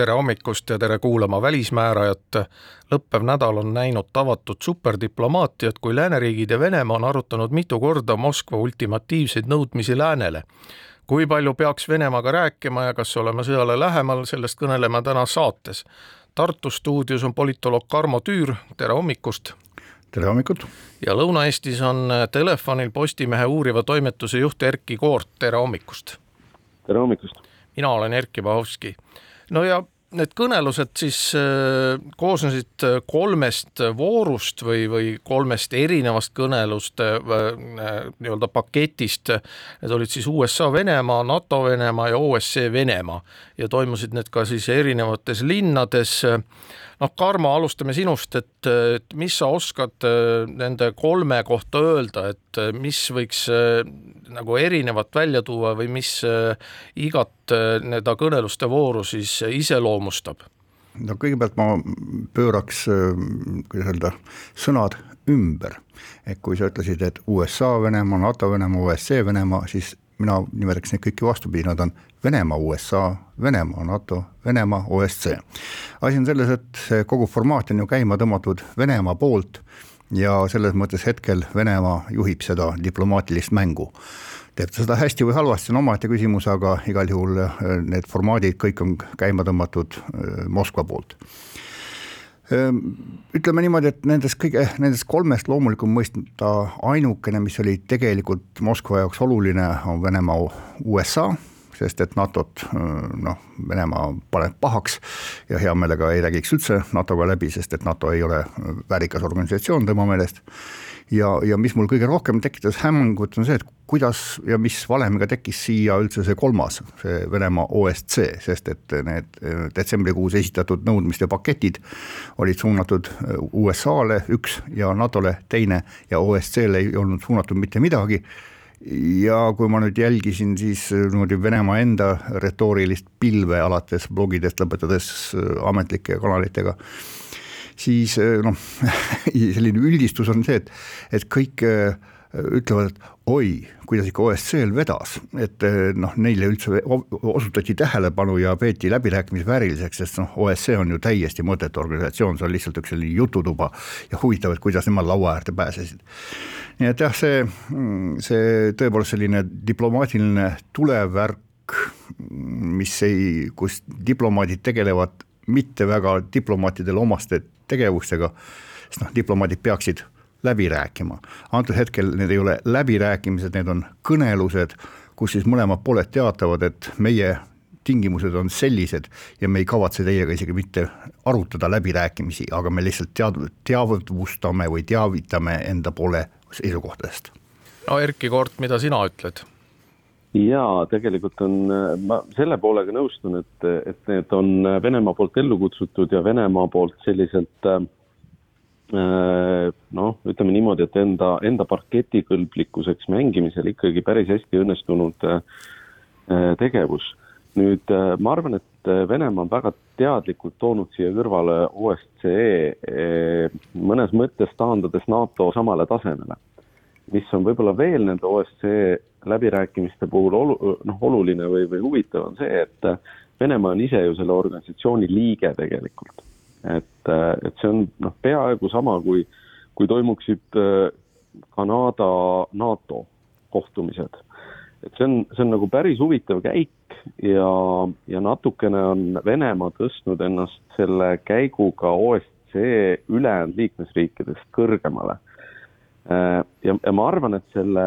Tere hommikust ja tere kuulama Välismäärajat. lõppev nädal on näinud tavatud superdiplomaatiat, kui lääneriigid ja Venemaa on arutanud mitu korda Moskva ultimatiivseid nõudmisi läänele. kui palju peaks Venemaaga rääkima ja kas oleme sõjale lähemal, sellest kõneleme täna saates. Tartu stuudios on politoloog Tarmo Tüür, tere hommikust! tere hommikut! ja Lõuna-Eestis on telefonil Postimehe uuriva toimetuse juht Erkki Koort, tere hommikust! tere hommikust! mina olen Erkki Bahovski no ja need kõnelused siis äh, koosnesid äh, kolmest voorust või, või kolmest erinevast kõneluste äh, nii-öelda paketist. Need olid siis USA Venemaa, NATO Venemaa ja OSCE Venemaa ja toimusid need ka siis erinevates linnades noh, Karmo, alustame sinust, et, et mis sa oskad nende kolme kohta öelda, et mis võiks nagu erinevat välja tuua või mis igat nii-öelda kõneluste vooru siis iseloomustab? no kõigepealt ma pööraks, kuidas öelda, sõnad ümber. et kui sa ütlesid, et USA Venemaa, NATO Venemaa, OSCE Venemaa, siis mina nimetaks neid kõiki vastupidi, nad on Venemaa, USA, Venemaa, NATO, Venemaa, OSCE. asi on selles, et see kogu formaat on ju käima tõmmatud Venemaa poolt ja selles mõttes hetkel Venemaa juhib seda diplomaatilist mängu. teeb ta seda hästi või halvasti, on omaette küsimus, aga igal juhul äh, need formaadid kõik on käima tõmmatud äh, Moskva poolt Ehm, ütleme niimoodi, et nendest kõige, nendest kolmest loomulikult mõista ainukene, mis oli tegelikult Moskva jaoks oluline, on Venemaa, USA, sest et NATO-t noh, Venemaa paneb pahaks ja hea meelega ei räägiks üldse NATO-ga läbi, sest et NATO ei ole väärikas organisatsioon tema meelest. Ja, ja mis mul kõige rohkem tekitas hämmingut, on see, et kuidas ja mis valemiga tekkis siia üldse see kolmas, see Venemaa OSCE, sest et need eh, detsembrikuus esitatud nõudmiste paketid olid suunatud eh, USA-le üks ja NATO-le teine ja OSCE-le ei olnud suunatud mitte midagi ja kui ma nüüd jälgisin siis eh, niimoodi Venemaa enda retoorilist pilve alates blogidest, lõpetades ametlike kanalitega siis eh, noh, selline üldistus on see, et, et kõik eh, ütlevad, et oi, kuidas ikka OSCE-l vedas, et eh, noh, neile üldse osutati tähelepanu ja peeti läbirääkimisi vääriliseks, sest noh, OSCE on ju täiesti mõttetu organisatsioon, see on lihtsalt üks selline jututuba ja huvitav, et kuidas nemad laua äärde pääsesid. nii et jah, see, see tõepoolest selline diplomaatiline tulevärk, mis ei, kus diplomaadid tegelevad mitte väga diplomaatidele omaste tegevustega, sest noh, diplomaadid peaksid läbi rääkima. antud hetkel need ei ole läbirääkimised, need on kõnelused, kus siis mõlemad pooled teatavad, et meie tingimused on sellised ja me ei kavatse teiega isegi mitte arutada läbirääkimisi, aga me lihtsalt tead-, teavustame või teavitame enda poole seisukohtadest. no Erkki Koort, mida sina ütled? jaa, tegelikult on, ma selle poolega nõustun, et, et need on Venemaa poolt ellu kutsutud ja Venemaa poolt selliselt äh, noh, ütleme niimoodi, et enda, enda parketikõlblikkuseks mängimisel ikkagi päris hästi õnnestunud äh, tegevus. nüüd äh, ma arvan, et Venemaa on väga teadlikult toonud siia kõrvale OSCE mõnes mõttes taandades NATO samale tasemele mis on võib-olla veel nende OSCE läbirääkimiste puhul olu-, noh, oluline või, või huvitav on see, et Venemaa on ise ju selle organisatsiooni liige tegelikult. Et, et see on noh, peaaegu sama, kui, kui toimuksid äh, Kanada, NATO kohtumised. et see on, see on nagu päris huvitav käik ja, ja natukene on Venemaa tõstnud ennast selle käiguga OSCE ülejäänud liikmesriikidest kõrgemale Äh, ja, ja ma arvan, et selle,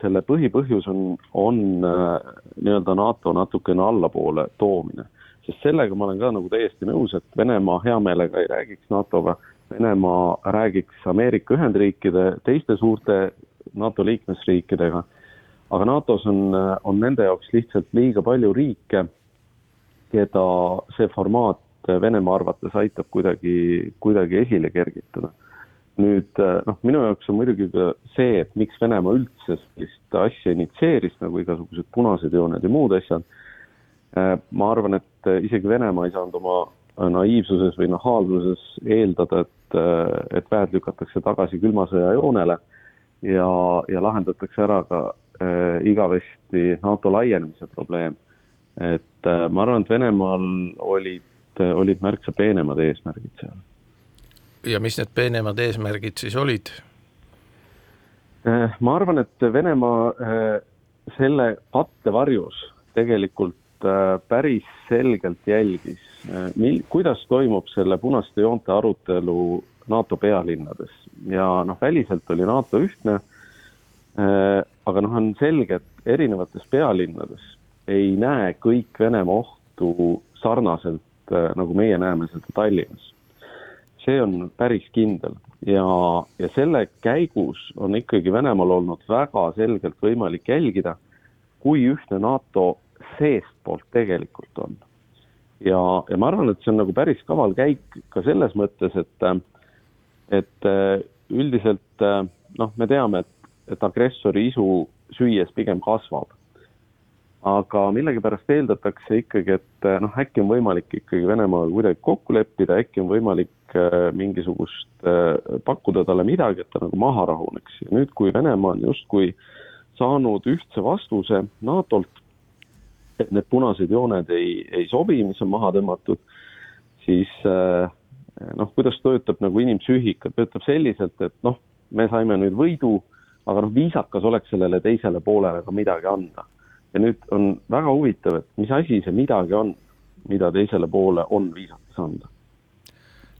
selle põhipõhjus on, on äh, nii-öelda NATO natukene allapoole toomine. Sest sellega ma olen ka nagu täiesti nõus, et Venemaa hea meelega ei räägiks NATO-ga, Venemaa räägiks Ameerika Ühendriikide, teiste suurte NATO liikmesriikidega, aga NATO-s on, on nende jaoks lihtsalt liiga palju riike, keda see formaat Venemaa arvates aitab kuidagi, kuidagi esile kergitada. nüüd noh, minu jaoks on muidugi ka see, et miks Venemaa üldse sellist asja initsieeris, nagu igasugused punased jooned ja muud asjad, ma arvan, et isegi Venemaa ei saanud oma naiivsuses või nahaalsuses eeldada, et, et väed lükatakse tagasi külma sõja joonele ja, ja lahendatakse ära ka äh, igavesti NATO laienemise probleem. et äh, ma arvan, et Venemaal olid, olid märksa peenemad eesmärgid seal. ja mis need peenemad eesmärgid siis olid äh,? ma arvan, et Venemaa äh, selle kattevarjus tegelikult äh, päris selgelt jälgis, äh, mil-, kuidas toimub selle punaste joonte arutelu NATO pealinnades ja noh, väliselt oli NATO ühtne äh,, aga noh, on selge, et erinevates pealinnades ei näe kõik Venemaa ohtu sarnaselt äh, nagu meie näeme seda Tallinnas. see on päris kindel ja, ja selle käigus on ikkagi Venemaal olnud väga selgelt võimalik jälgida, kui ühtne NATO seestpoolt tegelikult on. ja, ja ma arvan, et see on nagu päris kaval käik ka selles mõttes, et et äh, üldiselt äh, noh, me teame, et, et agressori isu süües pigem kasvab. aga millegipärast eeldatakse ikkagi, et äh, noh, äkki on võimalik ikkagi Venemaaga kuidagi kokku leppida, äkki on võimalik mingisugust, pakkuda talle midagi, et ta nagu maha rahuneks ja nüüd, kui Venemaa on justkui saanud ühtse vastuse NATO-lt, et need punased jooned ei, ei sobi, mis on maha tõmmatud, siis äh, noh, kuidas töötab nagu inimpsüühika, töötab selliselt, et noh, me saime nüüd võidu, aga noh, viisakas oleks sellele teisele poolele ka midagi anda. ja nüüd on väga huvitav, et mis asi see midagi on, mida teisele poole on viisakas anda.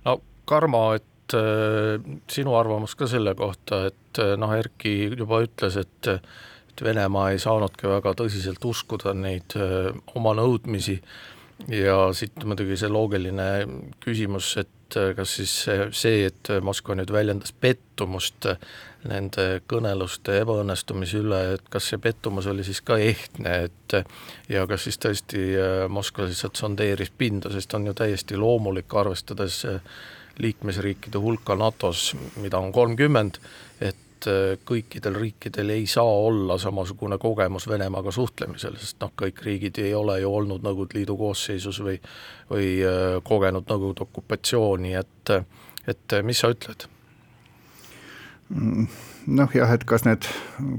no Karmo, et äh, sinu arvamus ka selle kohta, et äh, noh, Erki juba ütles, et et Venemaa ei saanudki väga tõsiselt uskuda neid äh, oma nõudmisi. Ja siit muidugi see loogiline küsimus, et äh, kas siis see, et Moskva nüüd väljendas pettumust nende kõneluste ebaõnnestumise üle, et kas see pettumus oli siis ka ehtne, et ja kas siis tõesti äh, Moskva lihtsalt sondeeris pinda, sest on ju täiesti loomulik, arvestades äh, liikmesriikide hulka NATO-s, mida on kolmkümmend, et et äh, kõikidel riikidel ei saa olla samasugune kogemus Venemaaga suhtlemisel, sest noh, kõik riigid ei ole ju olnud Nõukogude Liidu koosseisus või või äh, kogenud Nõukogude okupatsiooni, et et mis sa ütled? noh jah, et kas need,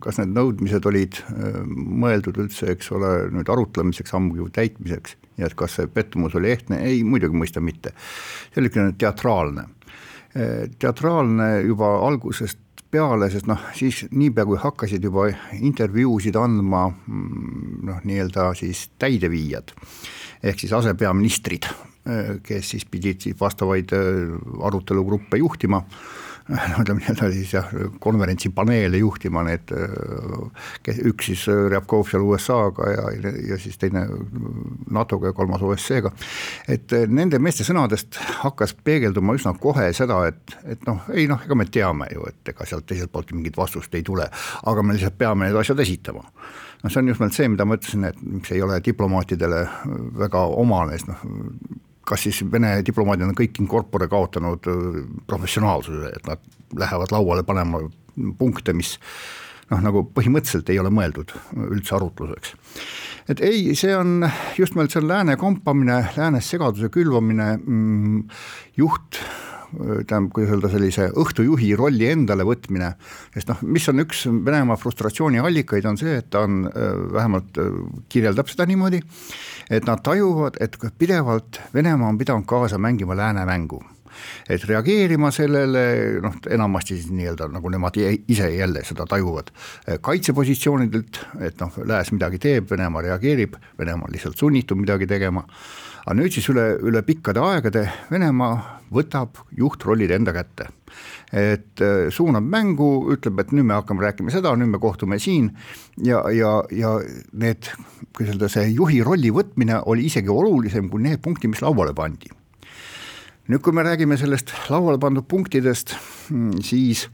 kas need nõudmised olid äh, mõeldud üldse, eks ole, nüüd arutlemiseks, ammugi täitmiseks ja et kas see pettumus oli ehtne, ei muidugi mõista mitte. see oli niisugune teatraalne, teatraalne juba algusest peale, sest noh, siis niipea, kui hakkasid juba intervjuusid andma mm, noh, nii-öelda siis täideviijad ehk siis asepeaministrid, kes siis pidid siis vastavaid äh, arutelugruppe juhtima no ütleme nii-öelda siis jah, konverentsipaneele juhtima, need, kes üks siis Rябkov seal USA-ga ja, ja siis teine NATO-ga ja kolmas OSCE-ga. et nende meeste sõnadest hakkas peegelduma üsna kohe seda, et, et noh, ei noh, ega me teame ju, et ega sealt teiselt poolt mingit vastust ei tule, aga me lihtsalt peame need asjad esitama noh, see on just nimelt see, mida ma ütlesin, et miks ei ole diplomaatidele väga omane, sest noh, kas siis Vene diplomaadid on kõik in corpore kaotanud äh, professionaalsuse, et nad lähevad lauale panema punkte, mis noh, nagu põhimõtteliselt ei ole mõeldud üldse arutluseks. et ei, see on just nimelt see on lääne kompamine, läänes segaduse külvamine, mm, juht tähendab, kuidas öelda, sellise õhtujuhi rolli endale võtmine, sest noh, mis on üks Venemaa frustratsiooni allikaid, on see, et ta on, äh, vähemalt äh, kirjeldab seda niimoodi, et nad tajuvad, et pidevalt Venemaa on pidanud kaasa mängima lääne mängu. Et reageerima sellele, noh enamasti siis nii-öelda nagu nemad ise jälle seda tajuvad, äh, kaitsepositsioonidelt, et noh, lääs midagi teeb, Venemaa reageerib, Venemaa on lihtsalt sunnitud midagi tegema aga nüüd siis üle, üle pikkade aegade Venemaa võtab juhtrollid enda kätte. et äh, suunab mängu, ütleb, et nüüd me hakkame rääkima seda, nüüd me kohtume siin ja, ja, ja need, kuidas öelda, see juhi rolli võtmine oli isegi olulisem kui need punktid, mis lauale pandi. nüüd, kui me räägime sellest lauale pandud punktidest, mm, siis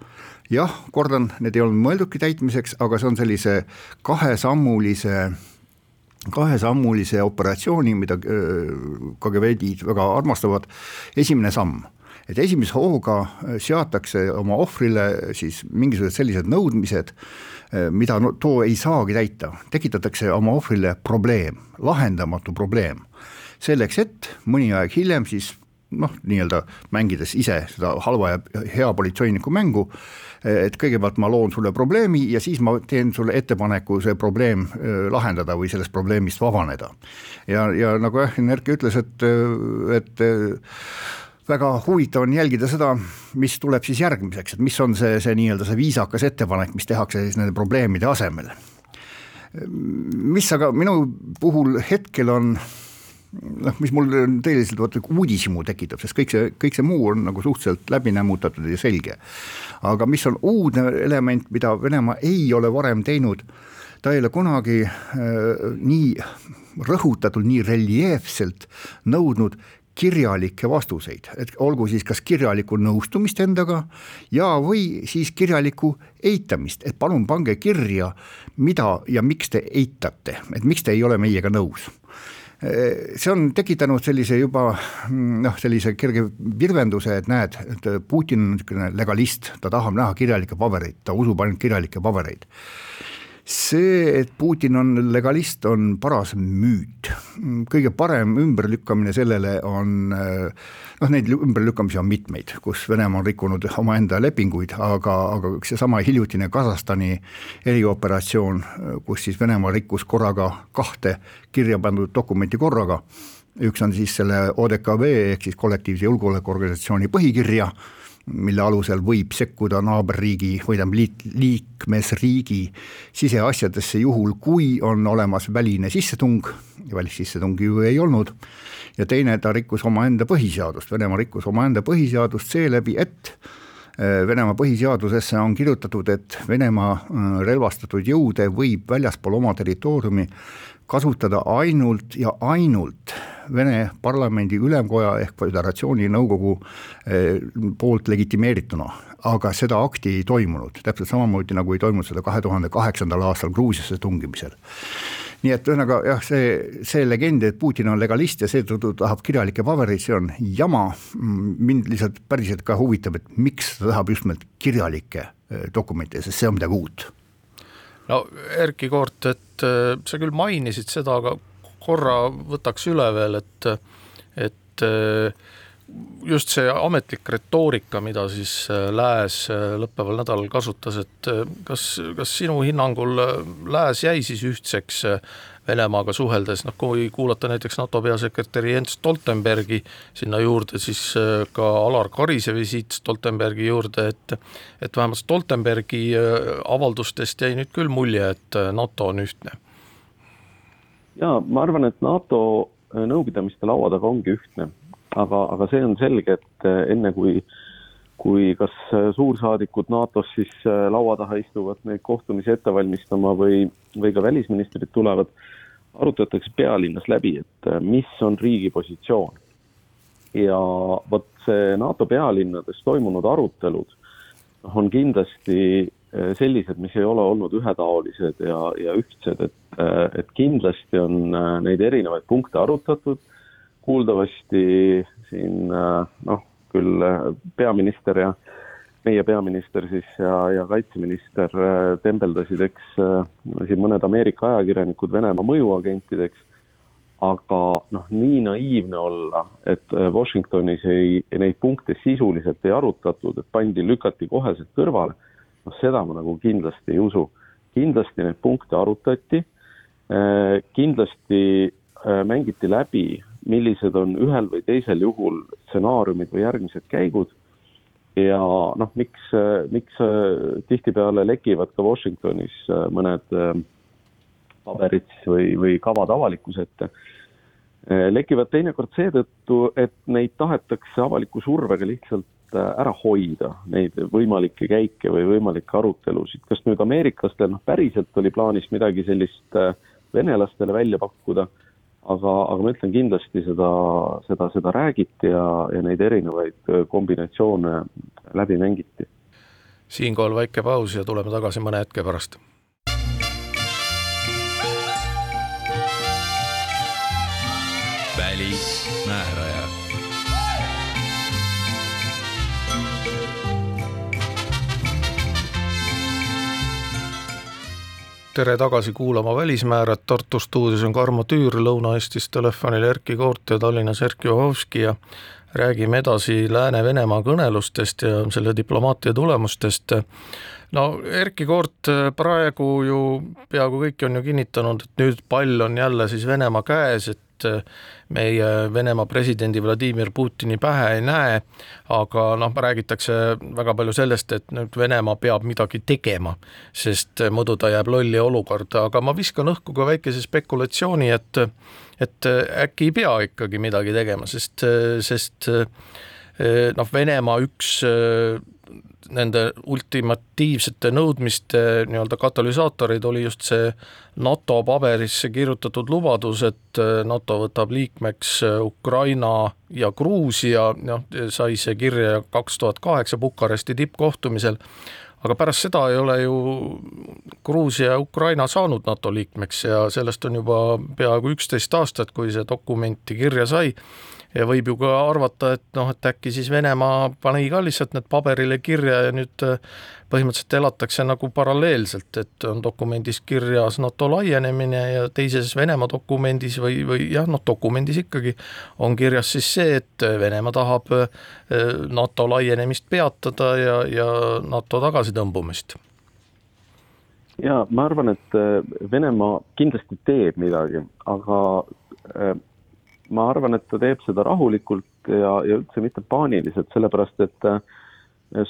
jah, kordan, need ei olnud mõeldudki täitmiseks, aga see on sellise kahesammulise kahesammulise operatsiooni, mida KGB-d väga armastavad, esimene samm. Et esimese hooga seatakse oma ohvrile siis mingisugused sellised nõudmised, mida no, too ei saagi täita, tekitatakse oma ohvrile probleem, lahendamatu probleem. selleks, et mõni aeg hiljem siis noh, nii-öelda mängides ise seda halva ja hea politseiniku mängu, et kõigepealt ma loon sulle probleemi ja siis ma teen sulle ettepaneku see probleem lahendada või sellest probleemist vabaneda. ja, ja nagu jah, Erki ütles, et, et väga huvitav on jälgida seda, mis tuleb siis järgmiseks, et mis on see, see nii-öelda see viisakas ettepanek, mis tehakse siis nende probleemide asemel. mis aga minu puhul hetkel on noh, mis mul tõeliselt vaata uudishimu tekitab, sest kõik see, kõik see muu on nagu suhteliselt läbi nämmutatud ja selge. aga mis on uudne element, mida Venemaa ei ole varem teinud, ta ei ole kunagi äh, nii rõhutatult, nii reljeefselt nõudnud kirjalikke vastuseid, et olgu siis kas kirjalikku nõustumist endaga ja, või siis kirjalikku eitamist, et palun pange kirja, mida ja miks te eitate, et miks te ei ole meiega nõus see on tekitanud sellise juba noh, sellise kerge virvenduse, et näed, et Putin on niisugune legalist, ta tahab näha kirjalikke pabereid, ta usub ainult kirjalikke pabereid see, et Putin on legalist, on paras müüt. kõige parem ümberlükkamine sellele on noh, neid ümberlükkamisi on mitmeid, kus Venemaa on rikkunud omaenda lepinguid, aga, aga seesama hiljutine Kasahstani erioperatsioon, kus siis Venemaa rikkus korraga kahte kirja pandud dokumenti korraga, üks on siis selle ODKV ehk siis kollektiivse julgeolekuorganisatsiooni põhikirja, mille alusel võib sekkuda naaberriigi või tähendab liit, liikmesriigi siseasjadesse juhul, kui on olemas väline sissetung, välississetungi ju ei olnud, ja teine, ta rikkus omaenda põhiseadust, Venemaa rikkus omaenda põhiseadust seeläbi, et äh, Venemaa põhiseadusesse on kirjutatud, et Venemaa äh, relvastatud jõude võib väljaspool oma territooriumi kasutada ainult ja ainult Vene parlamendi ülemkoja ehk föderatsiooni nõukogu eh, poolt legitimeerituna, aga seda akti ei toimunud, täpselt samamoodi nagu ei toimunud seda kahe tuhande kaheksandal aastal Gruusiasse tungimisel. Nii et ühesõnaga jah, see, see legend, et Putin on legalist ja seetõttu tahab kirjalikke pabereid, see on jama. mind lihtsalt päriselt ka huvitab, et miks ta tahab just nimelt kirjalikke eh, dokumente, sest see on midagi uut. No Erkki Koort, et äh, sa küll mainisid seda, aga korra võtaks üle veel, et, et äh, just see ametlik retoorika, mida siis äh, Lääs lõppeval nädalal kasutas, et kas, kas sinu hinnangul Lääs jäi siis ühtseks Venemaaga suheldes, noh kui kuulata näiteks NATO peasekretäri Jens Stoltenbergi sinna juurde, siis ka Alar Karise visiit Stoltenbergi juurde, et et vähemalt Stoltenbergi avaldustest jäi nüüd küll mulje, et NATO on ühtne. Jaa, ma arvan, et NATO nõupidamiste laua taga ongi ühtne, aga, aga see on selge, et enne kui kui kas suursaadikud NATO-s siis laua taha istuvad neid kohtumisi ette valmistama või, või ka välisministrid tulevad, arutatakse pealinnas läbi, et äh, mis on riigi positsioon. ja vot see NATO pealinnades toimunud arutelud on kindlasti äh, sellised, mis ei ole olnud ühetaolised ja, ja ühtsed, et, äh, et kindlasti on neid erinevaid punkte arutatud, kuuldavasti siin noh, küll peaminister ja äh, meie peaminister siis ja, ja kaitseminister äh, tembeldasid, eks äh, siin mõned Ameerika ajakirjanikud Venemaa mõjuagentideks, aga noh, nii naiivne olla, et äh, Washingtonis ei, neid punkte sisuliselt ei arutatud, et pandi, lükati koheselt kõrvale, noh seda ma nagu kindlasti ei usu. kindlasti neid punkte arutati, kindlasti mängiti läbi, millised on ühel või teisel juhul stsenaariumid või järgmised käigud ja noh, miks, miks äh, tihtipeale lekivad ka Washingtonis äh, mõned äh, paberid või, või kavad avalikkuse ette. lekivad teinekord seetõttu, et neid tahetakse avaliku survega lihtsalt ära hoida, neid võimalikke käike või võimalikke arutelusid, kas nüüd ameeriklastel noh, päriselt oli plaanis midagi sellist venelastele välja pakkuda aga, aga ma ütlen kindlasti seda, seda, seda räägiti ja, ja neid erinevaid kombinatsioone läbi mängiti. siinkohal väike paus ja tuleme tagasi mõne hetke pärast tere tagasi kuulama Välismääret, Tartu stuudios on Karmo Tüür, Lõuna-Eestis telefonil Erkki Koort ja Tallinnas Erkki Ohovski ja räägime edasi Lääne-Venemaa kõnelustest ja selle diplomaatia tulemustest. no Erkki Koort praegu ju peaaegu kõik on ju kinnitanud, et nüüd pall on jälle siis Venemaa käes, et meie Venemaa presidendi Vladimir Putini pähe ei näe, aga noh, räägitakse väga palju sellest, et nüüd Venemaa peab midagi tegema, sest muidu ta jääb lolli olukorda, aga ma viskan õhku ka väikese spekulatsiooni, et et äkki ei pea ikkagi midagi tegema, sest, sest noh, Venemaa üks nende ultimatiivsete nõudmiste nii-öelda katalüsaatorid oli just see NATO paberisse kirjutatud lubadus, et NATO võtab liikmeks Ukraina ja Gruusia, noh, sai see kirja kaks tuhat kaheksa Bukaresti tippkohtumisel, aga pärast seda ei ole ju Gruusia ja Ukraina saanud NATO liikmeks ja sellest on juba peaaegu üksteist aastat, kui see dokumenti kirja sai ja võib ju ka arvata, et noh, et äkki siis Venemaa pani ka lihtsalt need paberile kirja ja nüüd äh, põhimõtteliselt elatakse nagu paralleelselt, et on dokumendis kirjas NATO laienemine ja teises Venemaa dokumendis või, või jah, noh, dokumendis ikkagi on kirjas siis see, et Venemaa tahab äh, NATO laienemist peatada ja, ja NATO tagasitõmbumist. Ja ma arvan, et äh, Venemaa kindlasti teeb midagi, aga ma arvan, et ta teeb seda rahulikult ja, ja üldse mitte paaniliselt, sellepärast et äh,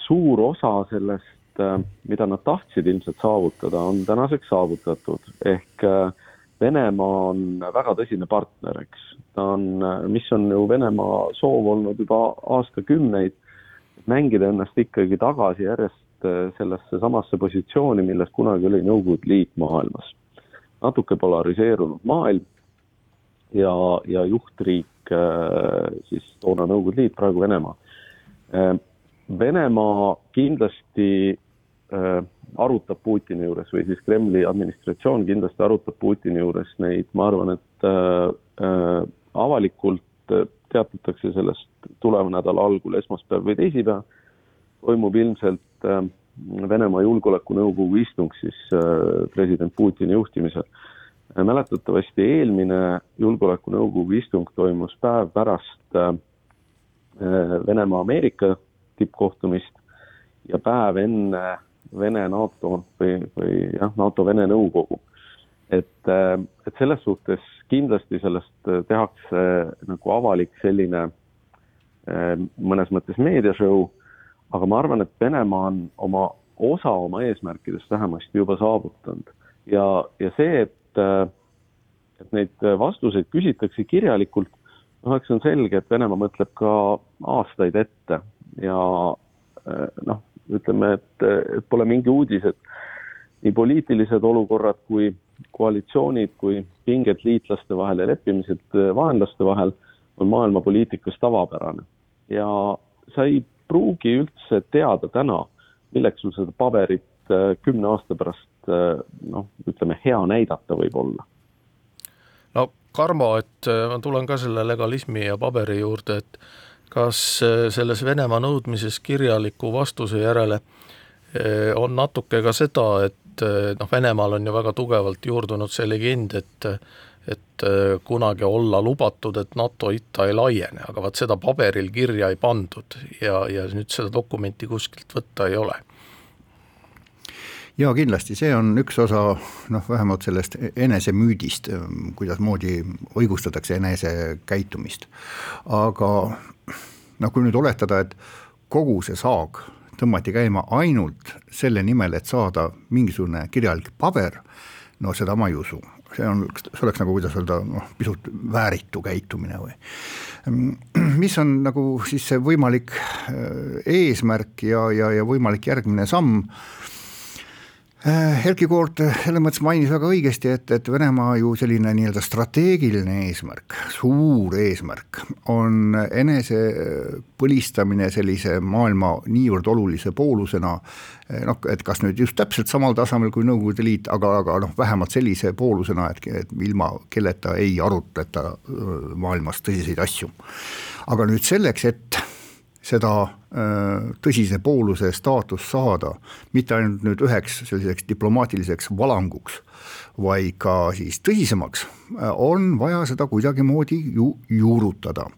suur osa sellest, äh, mida nad tahtsid ilmselt saavutada, on tänaseks saavutatud, ehk äh, Venemaa on väga tõsine partner, eks. ta on, mis on ju Venemaa soov olnud juba aastakümneid, mängida ennast ikkagi tagasi järjest sellesse samasse positsiooni, milles kunagi oli Nõukogude Liit maailmas. natuke polariseerunud maailm ja, ja juhtriik äh, siis toona Nõukogude Liit, praegu Venemaa. Äh, Venemaa kindlasti äh, arutab Putini juures või siis Kremli administratsioon kindlasti arutab Putini juures neid, ma arvan, et avalikult teatatakse sellest tuleva nädala algul, esmaspäev või teisipäev, toimub ilmselt Venemaa Julgeolekunõukogu istung siis president Putini juhtimisel mäletatavasti eelmine Julgeolekunõukogu istung toimus päev pärast äh, Venemaa-Ameerika tippkohtumist ja päev enne Vene-NATO või, või jah, NATO-Vene nõukogu. et, äh, et selles suhtes kindlasti sellest tehakse nagu avalik selline äh, mõnes mõttes meediashow, aga ma arvan, et Venemaa on oma osa oma eesmärkidest vähemasti juba saavutanud ja, ja see, et et, äh, et neid vastuseid küsitakse kirjalikult, noh, eks on selge, et Venemaa mõtleb ka aastaid ette ja äh, noh, ütleme, et, et pole mingi uudis, et nii poliitilised olukorrad kui koalitsioonid kui pinged liitlaste vahel ja leppimised äh, vaenlaste vahel on maailma poliitikas tavapärane. ja sa ei pruugi üldse teada täna, milleks sul seda paberit kümne aasta pärast Äh, noh, ütleme hea näidata võib-olla. no Karmo, et äh, ma tulen ka selle legalismi ja paberi juurde, et kas äh, selles Venemaa nõudmises kirjaliku vastuse järele on natuke ka seda, et noh, Venemaal on ju väga tugevalt juurdunud see legend, et et kunagi olla lubatud, et NATO itta ei laiene, aga vaat seda paberil kirja ei pandud ja, ja nüüd seda dokumenti kuskilt võtta ei ole jaa, kindlasti, see on üks osa noh, vähemalt sellest enesemüüdist, kuidasmoodi õigustatakse enesekäitumist. aga noh, kui nüüd oletada, et kogu see saag tõmmati käima ainult selle nimel, et saada mingisugune kirjalik paber, no seda ma ei usu, see on, see oleks nagu, kuidas öelda, noh, pisut vääritu käitumine või. mis on nagu siis see võimalik äh, eesmärk ja, ja, ja võimalik järgmine samm Erkki Koort selles mõttes mainis väga õigesti, et, et Venemaa ju selline nii-öelda strateegiline eesmärk, suur eesmärk on enese põlistamine sellise maailma niivõrd olulise poolusena, noh, et kas nüüd just täpselt samal tasemel kui Nõukogude Liit, aga, aga noh, vähemalt sellise poolusena, et, et ilma kelleta ei arutleta maailmas tõsiseid asju. aga nüüd selleks, et seda tõsise pooluse staatus saada, mitte ainult nüüd üheks selliseks diplomaatiliseks valanguks, vaid ka siis tõsisemaks, on vaja seda kuidagimoodi ju juurutada.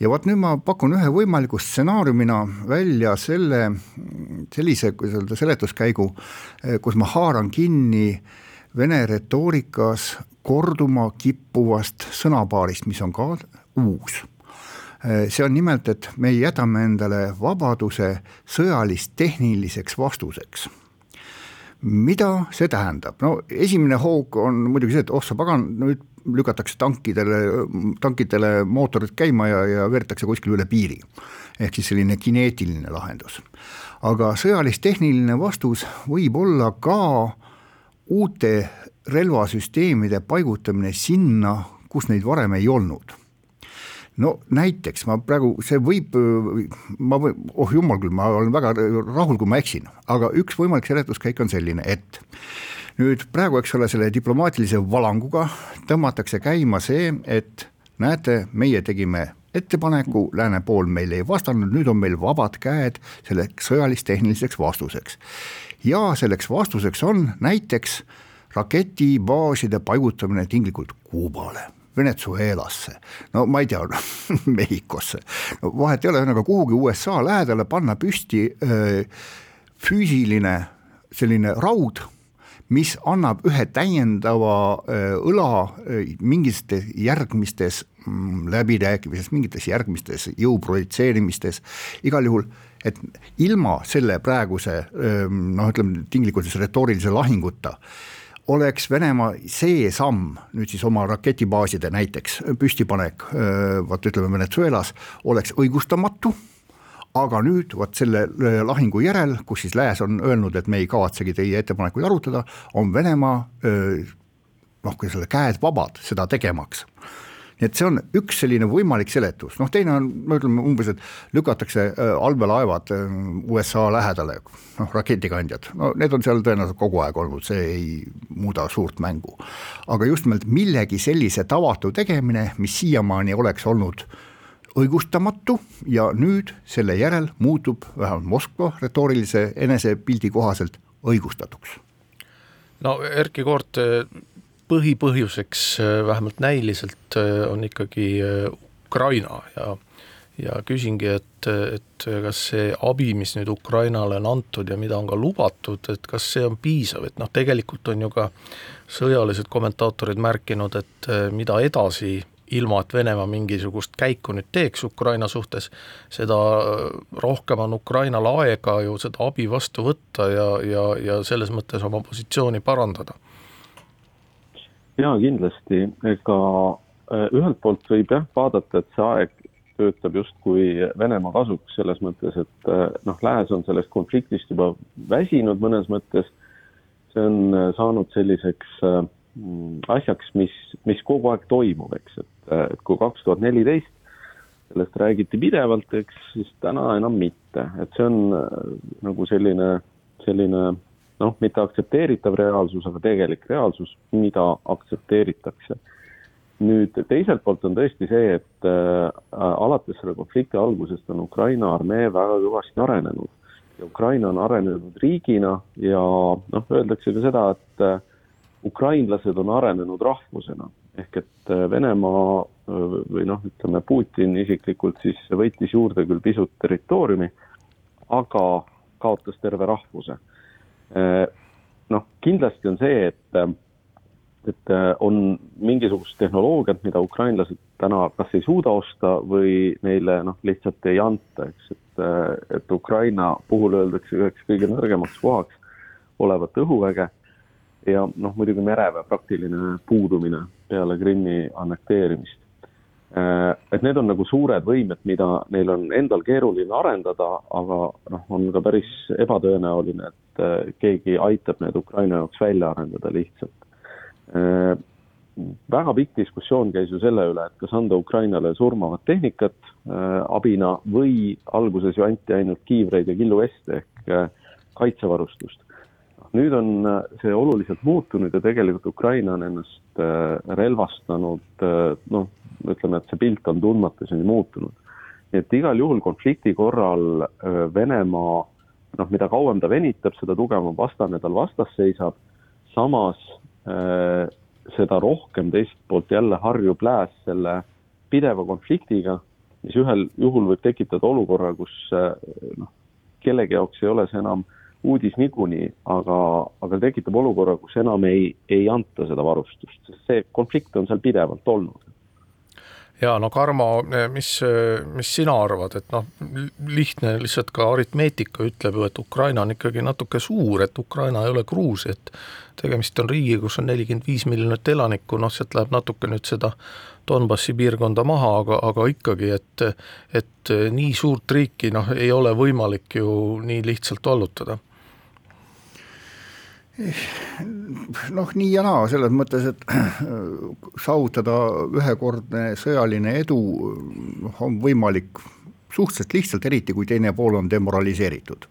ja vot nüüd ma pakun ühe võimaliku stsenaariumina välja selle, sellise, kuidas öelda, seletuskäigu, kus ma haaran kinni Vene retoorikas korduma kippuvast sõnapaarist, mis on ka uus see on nimelt, et me jätame endale vabaduse sõjalist-tehniliseks vastuseks mida see tähendab, no esimene hoog on muidugi see, et oh sa pagan, nüüd lükatakse tankidele, tankidele mootorid käima ja, ja veeretakse kuskile üle piiri. ehk siis selline kineetiline lahendus. aga sõjalis-tehniline vastus võib olla ka uute relvasüsteemide paigutamine sinna, kus neid varem ei olnud no näiteks ma praegu, see võib, ma või, oh jumal küll, ma olen väga rahul, kui ma eksin, aga üks võimalik seletuskäik on selline, et nüüd praegu, eks ole, selle diplomaatilise valanguga tõmmatakse käima see, et näete, meie tegime ettepaneku, lääne pool meile ei vastanud, nüüd on meil vabad käed selleks sõjalis-tehniliseks vastuseks. ja selleks vastuseks on näiteks raketibaaside paigutamine tinglikult Kuubale Venezuelasse, no ma ei tea Mehhikosse, no vahet ei ole, ühesõnaga kuhugi USA lähedale panna püsti öö, füüsiline selline raud, mis annab ühe täiendava õla mingites järgmistes mm, läbirääkimistes, mingites järgmistes jõu projitseerimistes, igal juhul et ilma selle praeguse noh, ütleme tinglikult siis retoorilise lahinguta oleks Venemaa see samm nüüd siis oma raketibaaside näiteks püstipanek, vot ütleme Venezuelas, oleks õigustamatu. Aga nüüd vot selle lahingu järel, kus siis Lääs on öelnud, et me ei kavatsegi teie ettepanekuid arutada, on Venemaa noh, kui selle käed vabad seda tegemaks nii et see on üks selline võimalik seletus, noh teine on, no ütleme umbes, et lükatakse äh, allveelaevad äh, USA lähedale, noh raketikandjad, no need on seal tõenäoliselt kogu aeg olnud, see ei muuda suurt mängu. aga just nimelt millegi sellise tavatu tegemine, mis siiamaani oleks olnud õigustamatu ja nüüd selle järel muutub vähemalt Moskva retoorilise enesepildi kohaselt õigustatuks. no Erkki Koort põhipõhjuseks äh, vähemalt näiliselt äh, on ikkagi äh, Ukraina. Ja ja küsingi, et, et kas see abi, mis nüüd Ukrainale on antud ja mida on ka lubatud, et kas see on piisav, et noh, tegelikult on ju ka sõjalised kommentaatorid märkinud, et mida edasi, ilma et Venemaa mingisugust käiku nüüd teeks Ukraina suhtes, seda rohkem on Ukrainal aega ju seda abi vastu võtta ja, ja, ja selles mõttes oma positsiooni parandada jaa, kindlasti, ega äh, ühelt poolt võib jah vaadata, et see aeg töötab justkui Venemaa kasuks selles mõttes, et äh, noh, Lääs on sellest konfliktist juba väsinud mõnes mõttes, see on äh, saanud selliseks asjaks, mis, mis kogu aeg toimub, eks, et, et kui kaks tuhat neliteist sellest räägiti pidevalt, eks, siis täna enam mitte, et see on nagu selline, selline noh, mitte aktsepteeritav reaalsus, aga tegelik reaalsus, mida aktsepteeritakse. nüüd teiselt poolt on tõesti see, et äh, alates selle konflikti algusest on Ukraina armee väga kõvasti arenenud. Ja Ukraina on arenenud riigina ja noh, öeldakse ka seda, et äh, ukrainlased on arenenud rahvusena. Ehk et äh, Venemaa äh, või noh, ütleme Putin isiklikult siis võitis juurde küll pisut territooriumi, aga kaotas terve rahvuse noh, kindlasti on see, et, et äh, on mingisugust tehnoloogiat, mida ukrainlased täna kas ei suuda osta või neile noh, lihtsalt ei anta, eks, et, äh, et Ukraina puhul öeldakse üheks kõige nõrgemaks kohaks olevat õhuväge ja noh, muidugi mereväe praktiline puudumine peale Krimmi annekteerimist. Et need on nagu suured võimed, mida neil on endal keeruline arendada, aga noh, on ka päris ebatõenäoline, et äh, keegi aitab need Ukraina jaoks välja arendada lihtsalt. Äh, väga pikk diskussioon käis ju selle üle, et kas anda Ukrainale surmavat tehnikat äh, abina või alguses ju anti ainult kiivreid ja killuveste ehk kaitsevarustust. nüüd on see oluliselt muutunud ja tegelikult Ukraina on ennast relvastanud, noh, ütleme, et see pilt on tundmatuseni muutunud et igal juhul konflikti korral Venemaa noh, mida kauem ta venitab, seda tugevam vastane tal vastas seisab, samas äh, seda rohkem teiselt poolt jälle harjub lääs selle pideva konfliktiga, mis ühel juhul võib tekitada olukorra, kus äh, noh, kellegi jaoks ei ole see enam uudis niikuinii, aga, aga tekitab olukorra, kus enam ei, ei anta seda varustust, sest see konflikt on seal pidevalt olnud ja no Karmo, mis, mis sina arvad, et noh, lihtne lihtsalt ka aritmeetika ütleb ju, et Ukraina on ikkagi natuke suur, et Ukraina ei ole Gruusia, et tegemist on riigiga, kus on nelikümmend viis miljonit elanikku, noh, sealt läheb natuke nüüd seda Donbassi piirkonda maha, aga, aga ikkagi, et et nii suurt riiki noh, ei ole võimalik ju nii lihtsalt vallutada noh, nii ja naa, selles mõttes, et saavutada ühekordne sõjaline edu noh, on võimalik suhteliselt lihtsalt, eriti kui teine pool on demoraliseeritud.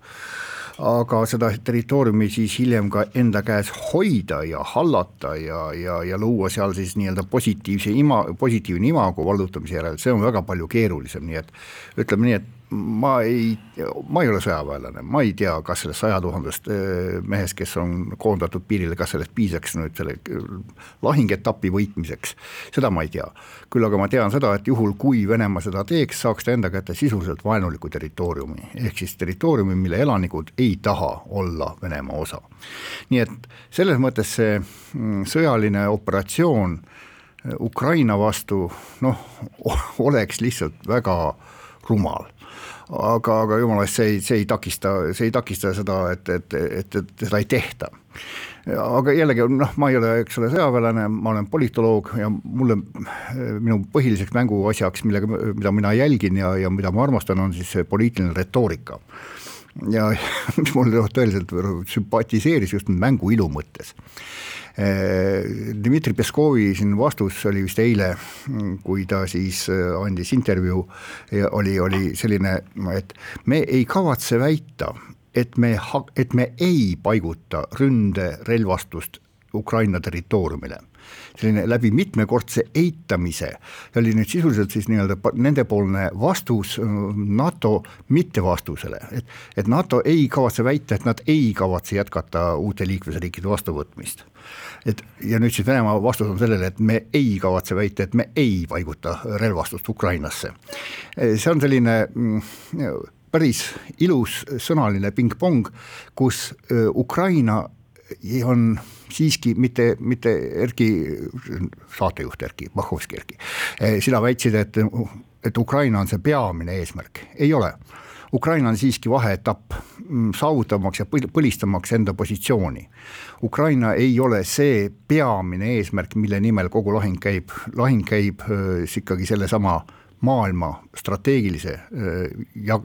Aga seda territooriumi siis hiljem ka enda käes hoida ja hallata ja, ja, ja luua seal siis nii-öelda positiivse ima, positiivne imago vallutamise järel, see on väga palju keerulisem, nii et ütleme nii, et ma ei, ma ei ole sõjaväelane, ma ei tea, kas sellest saja tuhandest eh, mehest, kes on koondatud piirile, kas sellest piisaks nüüd selle lahingetapi võitmiseks, seda ma ei tea. küll aga ma tean seda, et juhul, kui Venemaa seda teeks, saaks ta enda kätte sisuliselt vaenuliku territooriumi, ehk siis territooriumi, mille elanikud ei taha olla Venemaa osa. nii et selles mõttes see mm, sõjaline operatsioon eh, Ukraina vastu noh, oleks lihtsalt väga rumal aga, aga jumala eest, see ei, see ei takista, see ei takista seda, et, et, et, et seda ei tehta. aga jällegi noh, ma ei ole, eks ole, sõjaväelane, ma olen politoloog ja mulle, minu põhiliseks mänguasjaks, millega, mida mina jälgin ja, ja mida ma armastan, on siis poliitiline retoorika ja mis mulle tõeliselt sümpatiseeris just mängu ilu mõttes Dmitri Peskovi siin vastus oli vist eile, kui ta siis eh, andis intervjuu, oli, oli selline, et me ei kavatse väita, et me, et me ei paiguta ründerelvastust Ukraina territooriumile selline läbi mitmekordse eitamise oli nüüd sisuliselt siis nii-öelda nendepoolne vastus äh, NATO mittevastusele, et, et NATO ei kavatse väita, et nad ei kavatse jätkata uute liikmesriikide vastuvõtmist. et ja nüüd siis Venemaa vastus on sellele, et me ei kavatse väita, et me ei paiguta relvastust Ukrainasse. see on selline mm, päris ilus sõnaline pingpong, kus äh, Ukraina on siiski mitte, mitte Erki, saatejuht Erki, Mahhovski Erki, eh, sina väitsid, et, et Ukraina on see peamine eesmärk, ei ole. Ukraina on siiski vaheetapp, mm, saavutamaks ja põlistamaks enda positsiooni. Ukraina ei ole see peamine eesmärk, mille nimel kogu lahing käib, lahing käib siis ikkagi sellesama maailma strateegilise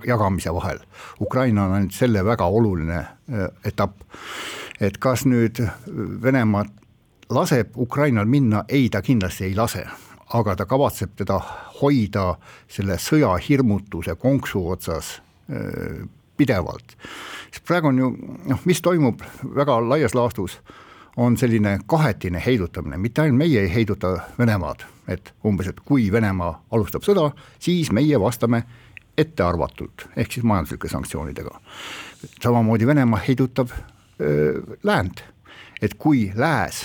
jagamise vahel. Ukraina on ainult selle väga oluline etapp et kas nüüd Venemaa laseb Ukrainal minna, ei, ta kindlasti ei lase, aga ta kavatseb teda hoida selle sõja hirmutuse konksu otsas öö, pidevalt. sest praegu on ju noh, mis toimub väga laias laastus, on selline kahetine heidutamine, mitte ainult meie ei heiduta Venemaad, et umbes, et kui Venemaa alustab sõda, siis meie vastame ettearvatult, ehk siis majanduslike sanktsioonidega. samamoodi Venemaa heidutab läänd, et kui lääs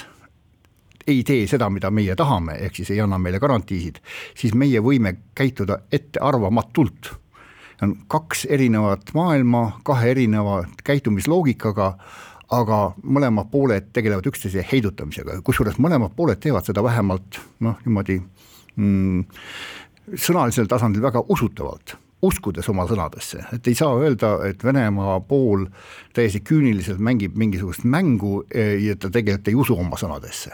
ei tee seda, mida meie tahame, ehk siis ei anna meile garantiisid, siis meie võime käituda ettearvamatult. on kaks erinevat maailma, kahe erineva käitumisloogikaga, aga mõlemad pooled tegelevad üksteise heidutamisega, kusjuures mõlemad pooled teevad seda vähemalt noh, niimoodi mm, sõnalisel tasandil väga usutavalt uskudes oma sõnadesse, et ei saa öelda, et Venemaa pool täiesti küüniliselt mängib mingisugust mängu e, ja ta tegelikult ei usu oma sõnadesse.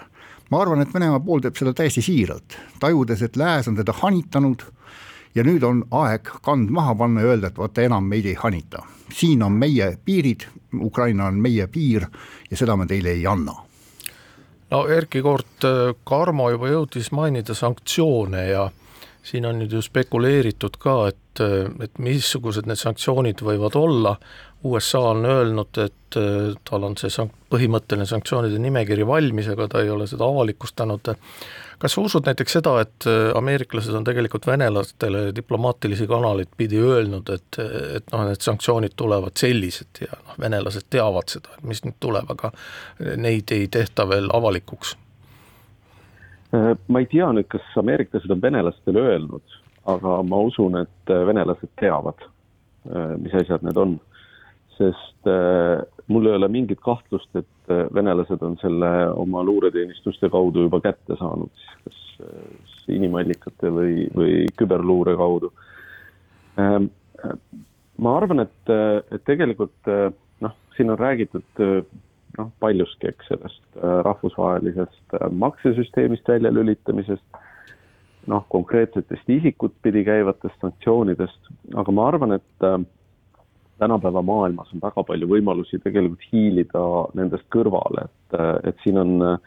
ma arvan, et Venemaa pool teeb seda täiesti siiralt, tajudes, et lääs on teda hanitanud ja nüüd on aeg kand maha panna ja öelda, et vaata, enam meid ei hanita. siin on meie piirid, Ukraina on meie piir ja seda me teile ei anna no Erkki Koort, Karmo juba jõudis mainida sanktsioone ja siin on nüüd ju spekuleeritud ka, et, et missugused need sanktsioonid võivad olla, USA on öelnud, et tal on see sank-, põhimõtteline sanktsioonide nimekiri valmis, aga ta ei ole seda avalikustanud, kas sa usud näiteks seda, et ameeriklased on tegelikult venelastele diplomaatilisi kanaleid pidi öelnud, et, et noh, need sanktsioonid tulevad sellised ja noh, venelased teavad seda, et mis nüüd tuleb, aga neid ei tehta veel avalikuks ma ei tea nüüd, kas ameeriklased on venelastele öelnud, aga ma usun, et äh, venelased teavad, äh, mis asjad need on. sest mul ei ole mingit kahtlust, et venelased on selle oma luureteenistuste kaudu juba kätte saanud, kas inimallikate või, või küberluure kaudu. Ähm, ma arvan, et, et tegelikult noh, siin on räägitud noh, paljuski, eks sellest äh, rahvusvahelisest äh, maksesüsteemist väljalülitamisest, noh, konkreetsetest isikut pidi käivatest sanktsioonidest, aga ma arvan, et äh, tänapäeva maailmas on väga palju võimalusi tegelikult hiilida nendest kõrvale, et, et siin on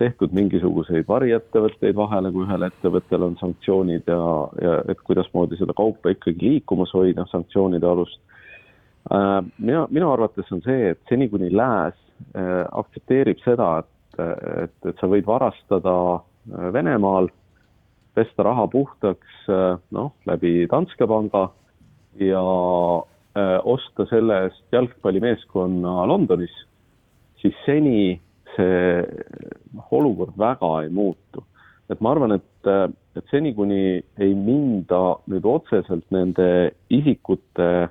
tehtud mingisuguseid variettevõtteid vahele, kui ühel ettevõttel on sanktsioonid ja, ja et kuidasmoodi seda kaupa ikkagi liikumas hoida, sanktsioonide alust. mina, minu arvates on see, et seni, kuni lääs aktsepteerib seda, et, et, et sa võid varastada äh, Venemaal, pesta raha puhtaks äh, noh, läbi Danske panga ja osta selle eest jalgpallimeeskonna Londonis, siis seni see olukord väga ei muutu. et ma arvan, et, et seni, kuni ei minda nüüd otseselt nende isikute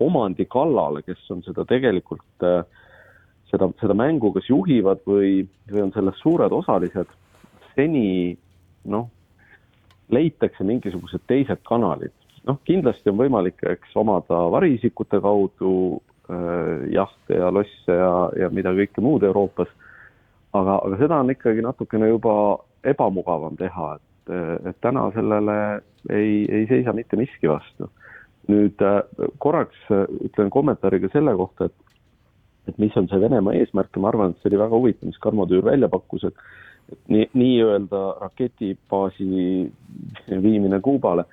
omandi kallale, kes on seda tegelikult äh, seda, seda mängu kas juhivad või, või on selles suured osalised, seni noh, leitakse mingisugused teised kanalid. noh, kindlasti on võimalik, eks, omada variisikute kaudu äh, jahte ja losse ja, ja mida kõike muud Euroopas, aga, aga seda on ikkagi natukene juba ebamugavam teha, et, et täna sellele ei, ei seisa mitte miski vastu. nüüd äh, korraks äh, ütlen kommentaari ka selle kohta, et et mis on see Venemaa eesmärk ja ma arvan, et see oli väga huvitav, mis Tarmo Tüür välja pakkus, et et nii, nii-öelda raketibaasi viimine Kuubale.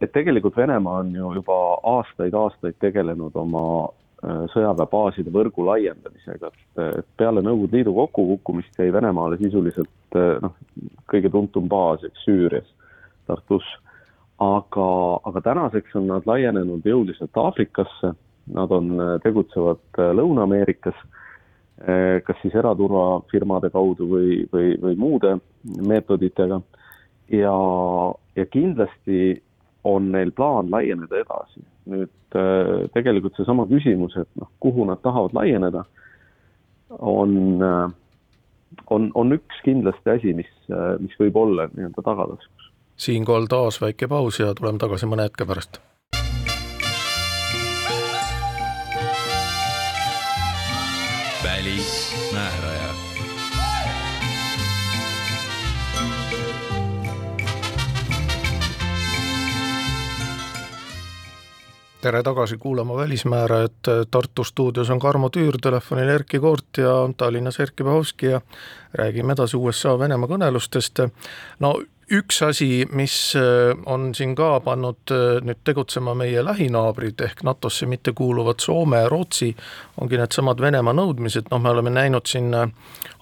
et tegelikult Venemaa on ju juba aastaid-aastaid tegelenud oma äh, sõjaväebaaside võrgu laiendamisega, et, peale Nõukogude Liidu kokkukukkumist jäi Venemaale sisuliselt äh, noh, kõige tuntum baas, eks, Süürias, Tartus. aga, aga tänaseks on nad laienenud jõuliselt Aafrikasse Nad on, äh, tegutsevad äh, Lõuna-Ameerikas, äh, kas siis eraturvafirmade kaudu või, või, või muude meetoditega. ja, ja kindlasti on neil plaan laieneda edasi. nüüd tegelikult seesama küsimus, et noh, kuhu nad tahavad laieneda, on, on, on üks kindlasti asi, mis, mis võib olla nii-öelda tagataskus. siinkohal taas väike paus ja tuleme tagasi mõne hetke pärast välismääraja. tere tagasi kuulama Välismäärajat, Tartu stuudios on Karmo Tüür, telefonil Erkki Koort ja Tallinnas Erkki Bahovski ja räägime edasi USA-Venemaa kõnelustest. no üks asi, mis äh, on siin ka pannud äh, nüüd tegutsema meie lähinaabrid ehk NATO-sse mittekuuluvad Soome ja Rootsi, ongi needsamad Venemaa nõudmised, noh, me oleme näinud siin äh,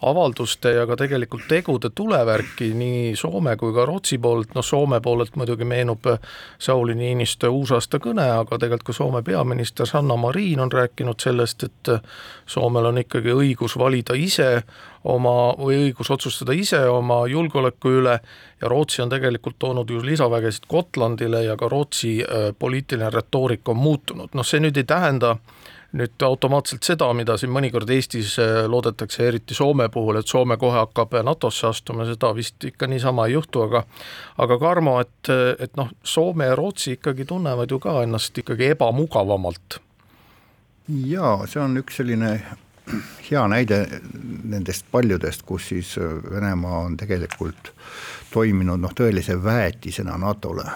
avalduste ja ka tegelikult tegude tulevärki nii Soome kui ka Rootsi poolt, noh Soome poolelt muidugi meenub Sauli Niinistö uusaastakõne, aga tegelikult ka Soome peaminister Sanna Marin on rääkinud sellest, et Soomel on ikkagi õigus valida ise oma, või õigus otsustada ise oma julgeoleku üle ja Rootsi on tegelikult toonud ju lisavägesid Gotlandile ja ka Rootsi äh, poliitiline retoorika on muutunud, noh see nüüd ei tähenda nüüd automaatselt seda, mida siin mõnikord Eestis äh, loodetakse, eriti Soome puhul, et Soome kohe hakkab NATO-sse astuma, seda vist ikka niisama ei juhtu, aga aga Karmo, et, et noh, Soome ja Rootsi ikkagi tunnevad ju ka ennast ikkagi ebamugavamalt. jaa, see on üks selline hea näide nendest paljudest, kus siis äh, Venemaa on tegelikult toiminud noh, tõelise väetisena NATO-le,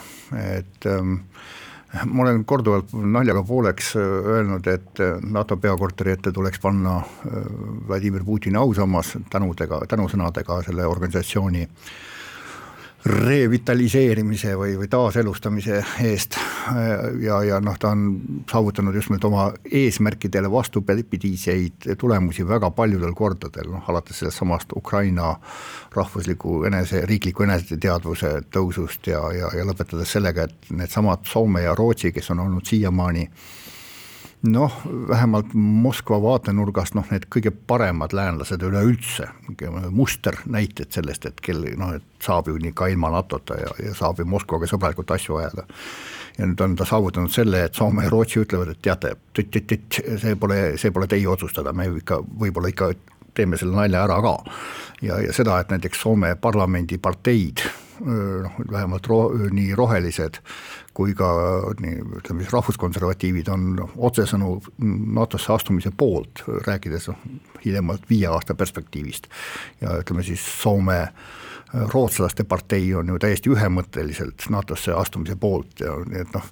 et ähm, ma olen korduvalt naljaga pooleks äh, öelnud, et äh, NATO peakorteri ette tuleks panna Vladimir Putini ausammas tänudega, tänusõnadega selle organisatsiooni revitaliseerimise või, või taaselustamise eest. Ja, ja noh, ta on saavutanud just nimelt oma eesmärkidele vastupidiseid tulemusi väga paljudel kordadel, noh alates sellest samast Ukraina rahvusliku enese, riikliku eneseteadvuse tõusust ja, ja, ja lõpetades sellega, et needsamad Soome ja Rootsi, kes on olnud siiamaani äh, noh, vähemalt Moskva vaatenurgast noh, need kõige paremad läänlased üleüldse, musternäited sellest, et kel noh, et saab ju nii ka ilma NATO-ta ja, ja saab ju Moskvaga sõbralikult asju ajada. ja nüüd on ta saavutanud selle, et Soome ja Rootsi ütlevad, et teate, see pole, see pole teie otsustada, me ikka võib-olla ikka teeme selle nalja ära ka. ja, ja seda, et näiteks Soome parlamendiparteid noh, vähemalt ro-, nii rohelised kui ka nii ütleme siis rahvuskonservatiivid on otsesõnu NATO-sse astumise poolt, rääkides noh, hiljemalt viie aasta perspektiivist. ja ütleme siis Soome rootslaste partei on ju täiesti ühemõtteliselt NATO-sse astumise poolt ja nii et noh,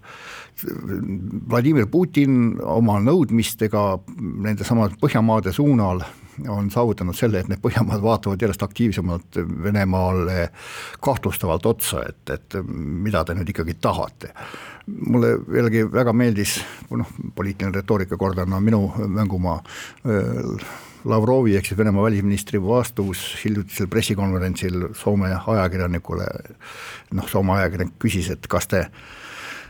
Vladimir Putin oma nõudmistega nendesamade Põhjamaade suunal on saavutanud selle, et need Põhjamaad vaatavad järjest aktiivsemalt Venemaale kahtlustavalt otsa, et, et mida te nüüd ikkagi tahate. mulle jällegi väga meeldis, noh, poliitiline retoorika kordan, on minu mängumaa, Lavrovi ehk siis Venemaa välisministri vastus hiljutisel pressikonverentsil Soome ajakirjanikule, noh, Soome ajakirjanik küsis, et kas te äh, Äh,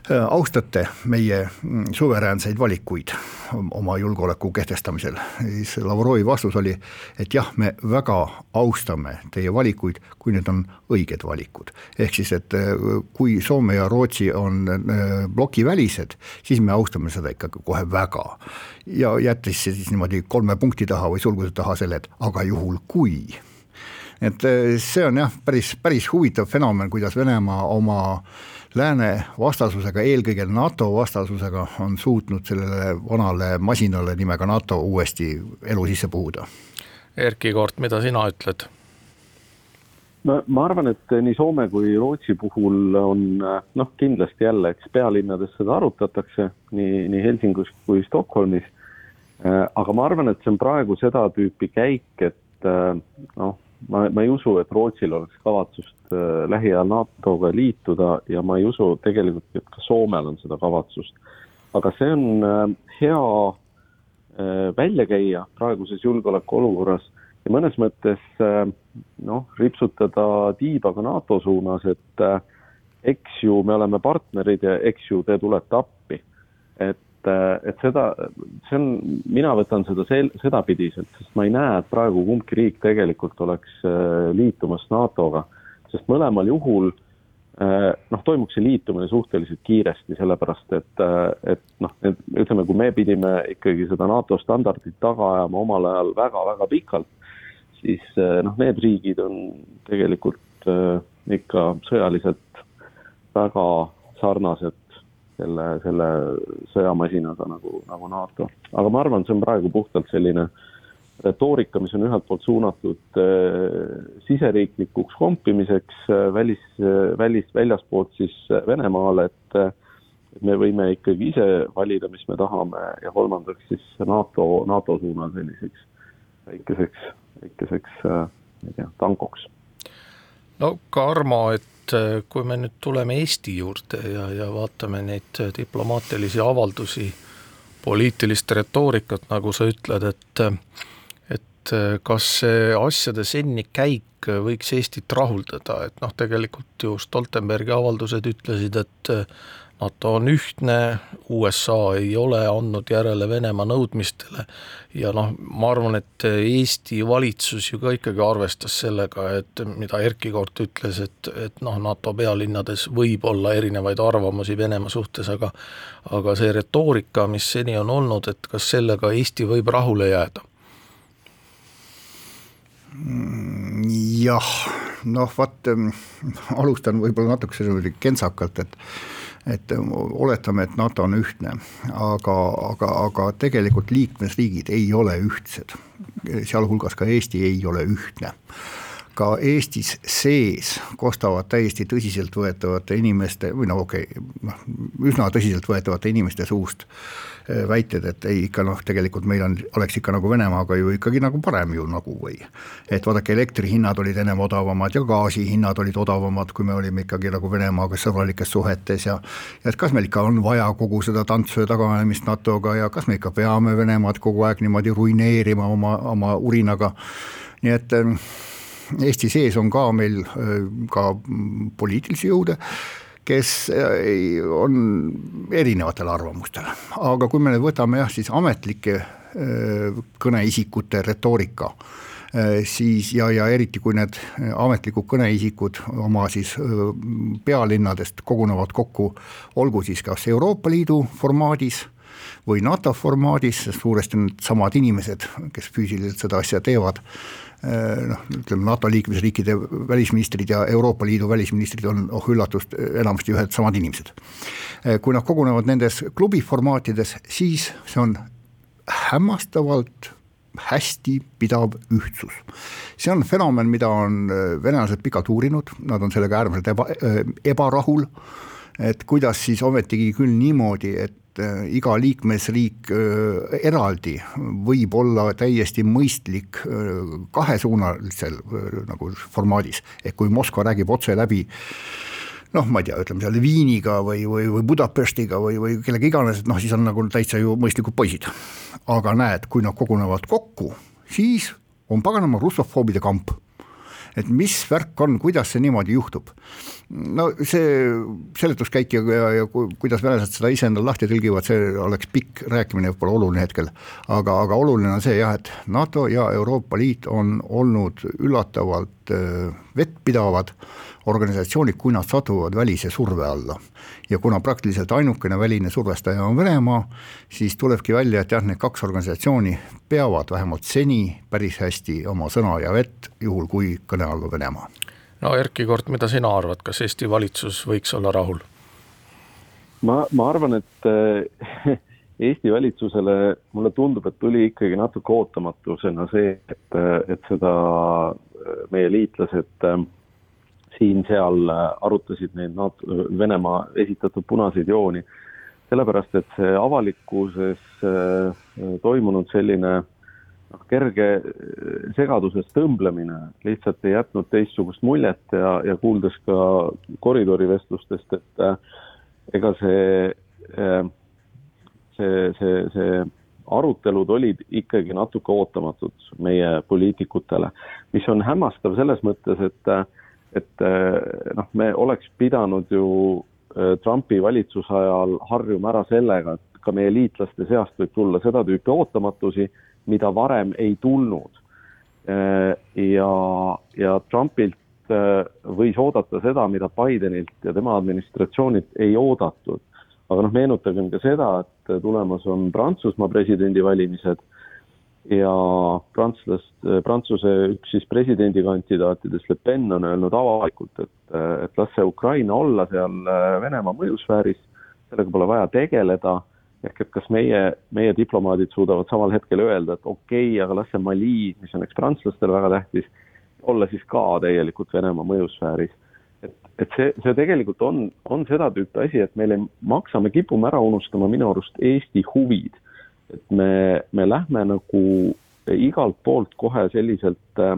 austate meie mm, suveräänseid valikuid oma julgeoleku kehtestamisel, siis Lavrovi vastus oli, et jah, me väga austame teie valikuid, kui need on õiged valikud. ehk siis, et äh, kui Soome ja Rootsi on äh, plokivälised, siis me austame seda ikkagi kohe väga. ja jättis siis niimoodi kolme punkti taha või sulguse taha selle, et aga juhul kui et see on jah, päris, päris huvitav fenomen, kuidas Venemaa oma äh, lääne vastasusega, eelkõige NATO vastasusega on suutnud sellele vanale masinale nimega NATO uuesti elu sisse puhuda. Erkki Koort, mida sina ütled? no ma arvan, et nii Soome kui Rootsi puhul on noh, kindlasti jälle, eks pealinnades seda arutatakse nii, nii Helsingis kui Stockholmis. aga ma arvan, et see on praegu seda tüüpi käik, et noh ma, ma ei usu, et Rootsil oleks kavatsust äh, lähiajal NATO-ga liituda ja ma ei usu tegelikult, et ka Soomel on seda kavatsust. aga see on äh, hea äh, välja käia praeguses julgeolekuolukorras ja mõnes mõttes noh, ripsutada tiiba ka NATO suunas, et eks ju me oleme partnerid ja eks ju te tulete appi. et et, seda, see on, mina võtan seda sel-, sedapidiselt, sest ma ei näe, et praegu kumbki riik tegelikult oleks äh, liitumas NATO-ga, sest mõlemal juhul äh, noh, toimuks see liitumine suhteliselt kiiresti, sellepärast et, äh, et noh, ütleme, kui me pidime ikkagi seda NATO standardit taga ajama omal ajal väga-väga pikalt, siis noh, need riigid on tegelikult ikka sõjaliselt väga sarnased selle, selle sõjamasinaga nagu, nagu NATO. aga ma arvan, see on praegu puhtalt selline retoorika, mis on ühelt poolt suunatud äh, siseriiklikuks kompimiseks äh, välis, äh, välis, väljaspoolt siis Venemaale, et et me võime ikkagi ise valida, mis me tahame ja kolmandaks siis NATO, NATO suunal selliseks väikeseks, väikeseks, ma ei tea, tankoks. no Karmo, et et äh, kui me nüüd tuleme Eesti juurde ja, ja vaatame neid äh, diplomaatilisi avaldusi, poliitilist retoorikat, nagu sa ütled, et et äh, kas see asjade senni käik võiks Eestit rahuldada, et noh, tegelikult ju Stoltenbergi avaldused ütlesid, et NATO on ühtne, USA ei ole andnud järele Venemaa nõudmistele ja noh, ma arvan, et Eesti valitsus ju ka ikkagi arvestas sellega, et mida Erkki Koort ütles, et, et noh, NATO pealinnades võib olla erinevaid arvamusi Venemaa suhtes, aga aga see retoorika, mis seni on olnud, et kas sellega Eesti võib rahule jääda? jah, noh vaat alustan võib-olla natukese kentsakalt, et et oletame, et NATO on ühtne, aga, aga, aga tegelikult liikmesriigid ei ole ühtsed, sealhulgas ka Eesti ei ole ühtne ka Eestis sees kostavad täiesti tõsiseltvõetavate inimeste või no okei okay,, noh üsna tõsiseltvõetavate inimeste suust äh, väited, et ei ikka noh, tegelikult meil on, oleks ikka nagu Venemaaga ju ikkagi nagu parem ju nagu või. et vaadake, elektrihinnad olid ennem odavamad ja gaasihinnad olid odavamad, kui me olime ikkagi nagu Venemaaga sõbralikes suhetes ja ja et kas meil ikka on vaja kogu seda tantsu ja tagaajamist NATO-ga ja kas me ikka peame Venemaad kogu aeg niimoodi ruineerima oma, oma urinaga, nii et äh, Eesti sees on ka meil äh, ka poliitilisi jõude, kes äh, on erinevatel arvamustel, aga kui me nüüd võtame jah, siis ametlike äh, kõneisikute retoorika, siis ja, ja eriti, kui need ametlikud kõneisikud oma siis pealinnadest kogunevad kokku, olgu siis kas Euroopa Liidu formaadis või NATO formaadis, sest suuresti needsamad inimesed, kes füüsiliselt seda asja teevad, noh, ütleme NATO liikmesriikide välisministrid ja Euroopa Liidu välisministrid on, oh üllatust, enamasti ühed samad inimesed. Äh, kui nad kogunevad nendes klubi formaatides, siis see on hämmastavalt hästi pidav ühtsus. see on fenomen, mida on äh, venelased pikalt uurinud, nad on sellega äärmiselt eba, ebarahul, et kuidas siis ometigi küll niimoodi, et Äh, iga liikmesriik äh, eraldi võib olla täiesti mõistlik äh, kahesuunalisel nagu formaadis, ehk kui Moskva räägib otse läbi noh, ma ei tea, ütleme seal Viiniga või, või, või Budapestiga või, või kellega iganes, et noh, siis on nagu täitsa ju mõistlikud poisid. aga näed, kui nad kogunevad kokku, siis on paganama russofoobide kamp et mis värk on, kuidas see niimoodi juhtub. no see seletuskäik ja, ja, ja kuidas venelased seda ise endale lahti tõlgivad, see oleks pikk rääkimine, pole oluline hetkel. aga, aga oluline on see jah, et NATO ja Euroopa Liit on olnud üllatavalt äh, vettpidavad organisatsioonid, kui nad satuvad välise surve alla. ja kuna praktiliselt ainukene väline survestaja on Venemaa, siis tulebki välja, et jah, need kaks organisatsiooni peavad vähemalt seni päris hästi oma sõna ja vett, juhul kui kõne all on Venemaa. no Erkki Kort, mida sina arvad, kas Eesti valitsus võiks olla rahul? ma, ma arvan, et äh, Eesti valitsusele, mulle tundub, et tuli ikkagi natuke ootamatusena see, et, et seda äh, meie liitlased äh, siin-seal äh, arutasid neid NATO, Venemaa esitatud punaseid jooni, sellepärast et see avalikkuses äh, toimunud selline noh, kerge äh, segaduses tõmblemine lihtsalt ei jätnud teistsugust muljet ja, ja kuuldes ka koridorivestlustest, et ega see, see, see, see arutelud olid ikkagi natuke ootamatud meie poliitikutele, mis on hämmastav selles mõttes, et et eh, noh, me oleks pidanud ju eh, Trumpi valitsuse ajal harjuma ära sellega, et ka meie liitlaste seast võib tulla seda tüüpi ootamatusi, mida varem ei tulnud. Eh, ja, ja Trumpilt võis oodata seda, mida Bidenilt ja tema administratsioonilt ei oodatud. Aga noh, meenutagem ka seda, et tulemas on Prantsusmaa presidendivalimised ja prantslast, Prantsuse üks siis presidendikandidaatidest Le Pen on öelnud avalikult, et, et las see Ukraina olla seal äh, Venemaa mõjusfääris, sellega pole vaja tegeleda, ehk et kas meie, meie diplomaadid suudavad samal hetkel öelda, et okei okay,, aga las see Mali, mis on eks prantslastele väga tähtis, olla siis ka täielikult Venemaa mõjusfääris. Et, see, see tegelikult on, on seda tüüpi asi, et meil ei maksa, me kipume ära unustama minu arust Eesti huvid. Et me, me lähme nagu igalt poolt kohe selliselt äh,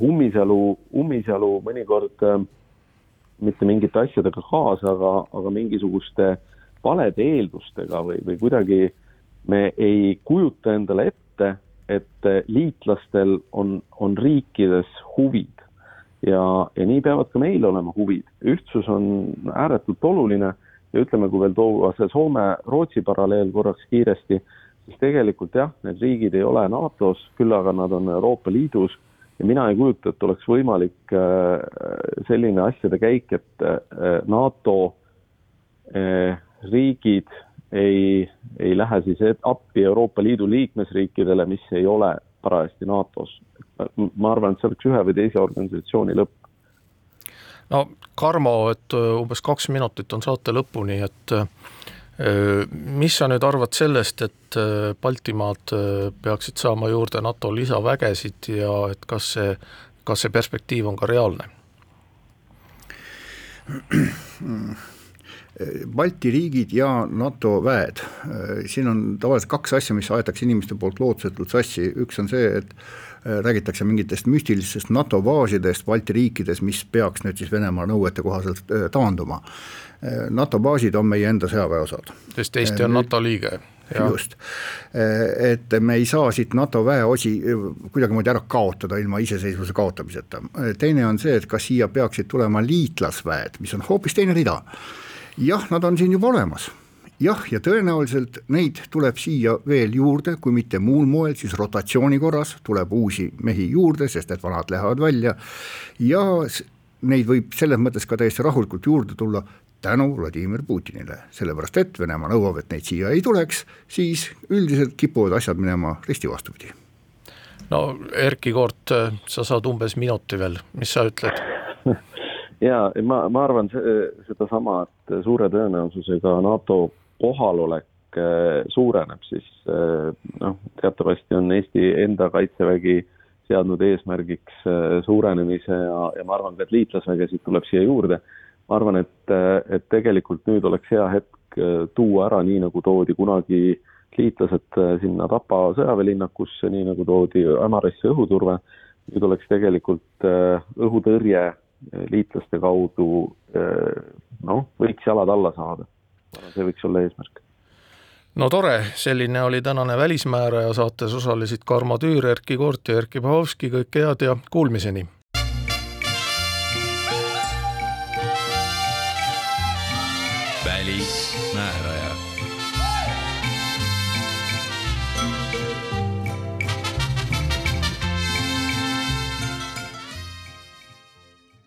ummisjalu, ummisjalu mõnikord äh, mitte mingite asjadega kaasa, aga, aga mingisuguste valede eeldustega või, või kuidagi me ei kujuta endale ette, et liitlastel on, on riikides huvid ja, ja nii peavad ka meil olema huvid. ühtsus on ääretult oluline ja ütleme, kui veel tuua see Soome-Rootsi paralleel korraks kiiresti siis tegelikult jah, need riigid ei ole NATO-s, küll aga nad on Euroopa Liidus ja mina ei kujuta, et oleks võimalik äh, selline asjade käik, et äh, NATO äh, riigid ei, ei lähe siis appi Euroopa Liidu liikmesriikidele, mis ei ole parajasti NATO-s. ma arvan, et see oleks ühe või teise organisatsiooni lõpp. no Karmo, et umbes kaks minutit on saate lõpuni, et mis sa nüüd arvad sellest, et Baltimaad peaksid saama juurde NATO lisavägesid ja et kas see kas see perspektiiv on ka reaalne? Balti riigid ja NATO väed, siin on tavaliselt kaks asja, mis aetakse inimeste poolt lootusetult sassi, üks on see, et räägitakse mingitest müstilistest NATO baasidest Balti riikides, mis peaks nüüd siis Venemaa nõuete kohaselt taanduma. NATO baasid on meie enda sõjaväeosad. sest Eesti on NATO liige Ja. just, et me ei saa siit NATO väeosi kuidagimoodi ära kaotada ilma iseseisvuse kaotamiseta. teine on see, et kas siia peaksid tulema liitlasväed, mis on hoopis teine rida. Jah, nad on siin juba olemas jah, ja tõenäoliselt neid tuleb siia veel juurde, kui mitte muul moel, siis rotatsiooni korras tuleb uusi mehi juurde, sest et vanad lähevad välja ja neid võib selles mõttes ka täiesti rahulikult juurde tulla tänu Vladimir Putinile, sellepärast et Venemaa nõuab, et neid siia ei tuleks, siis üldiselt kipuvad asjad minema risti vastupidi. no Erkki Koort, sa saad umbes minuti veel, mis sa ütled? Ja ma, ma arvan sedasama, et suure tõenäosusega NATO kohalolek äh, suureneb, siis äh, noh, teatavasti on Eesti enda kaitsevägi seadnud eesmärgiks äh, suurenemise ja, ja ma arvan ka, et liitlasvägesid tuleb siia juurde ma arvan, et, et tegelikult nüüd oleks hea hetk tuua ära, nii nagu toodi kunagi liitlased sinna Tapa sõjaväelinnakusse, nii nagu toodi Ämarisse õhuturve, nüüd oleks tegelikult õhutõrje liitlaste kaudu noh, võiks jalad alla saada. see võiks olla eesmärk no tore, selline oli tänane Välismääraja saates osalesid Karmo Tüür, Erkki Koort ja Erkki Pahovski, kõike head ja kuulmiseni!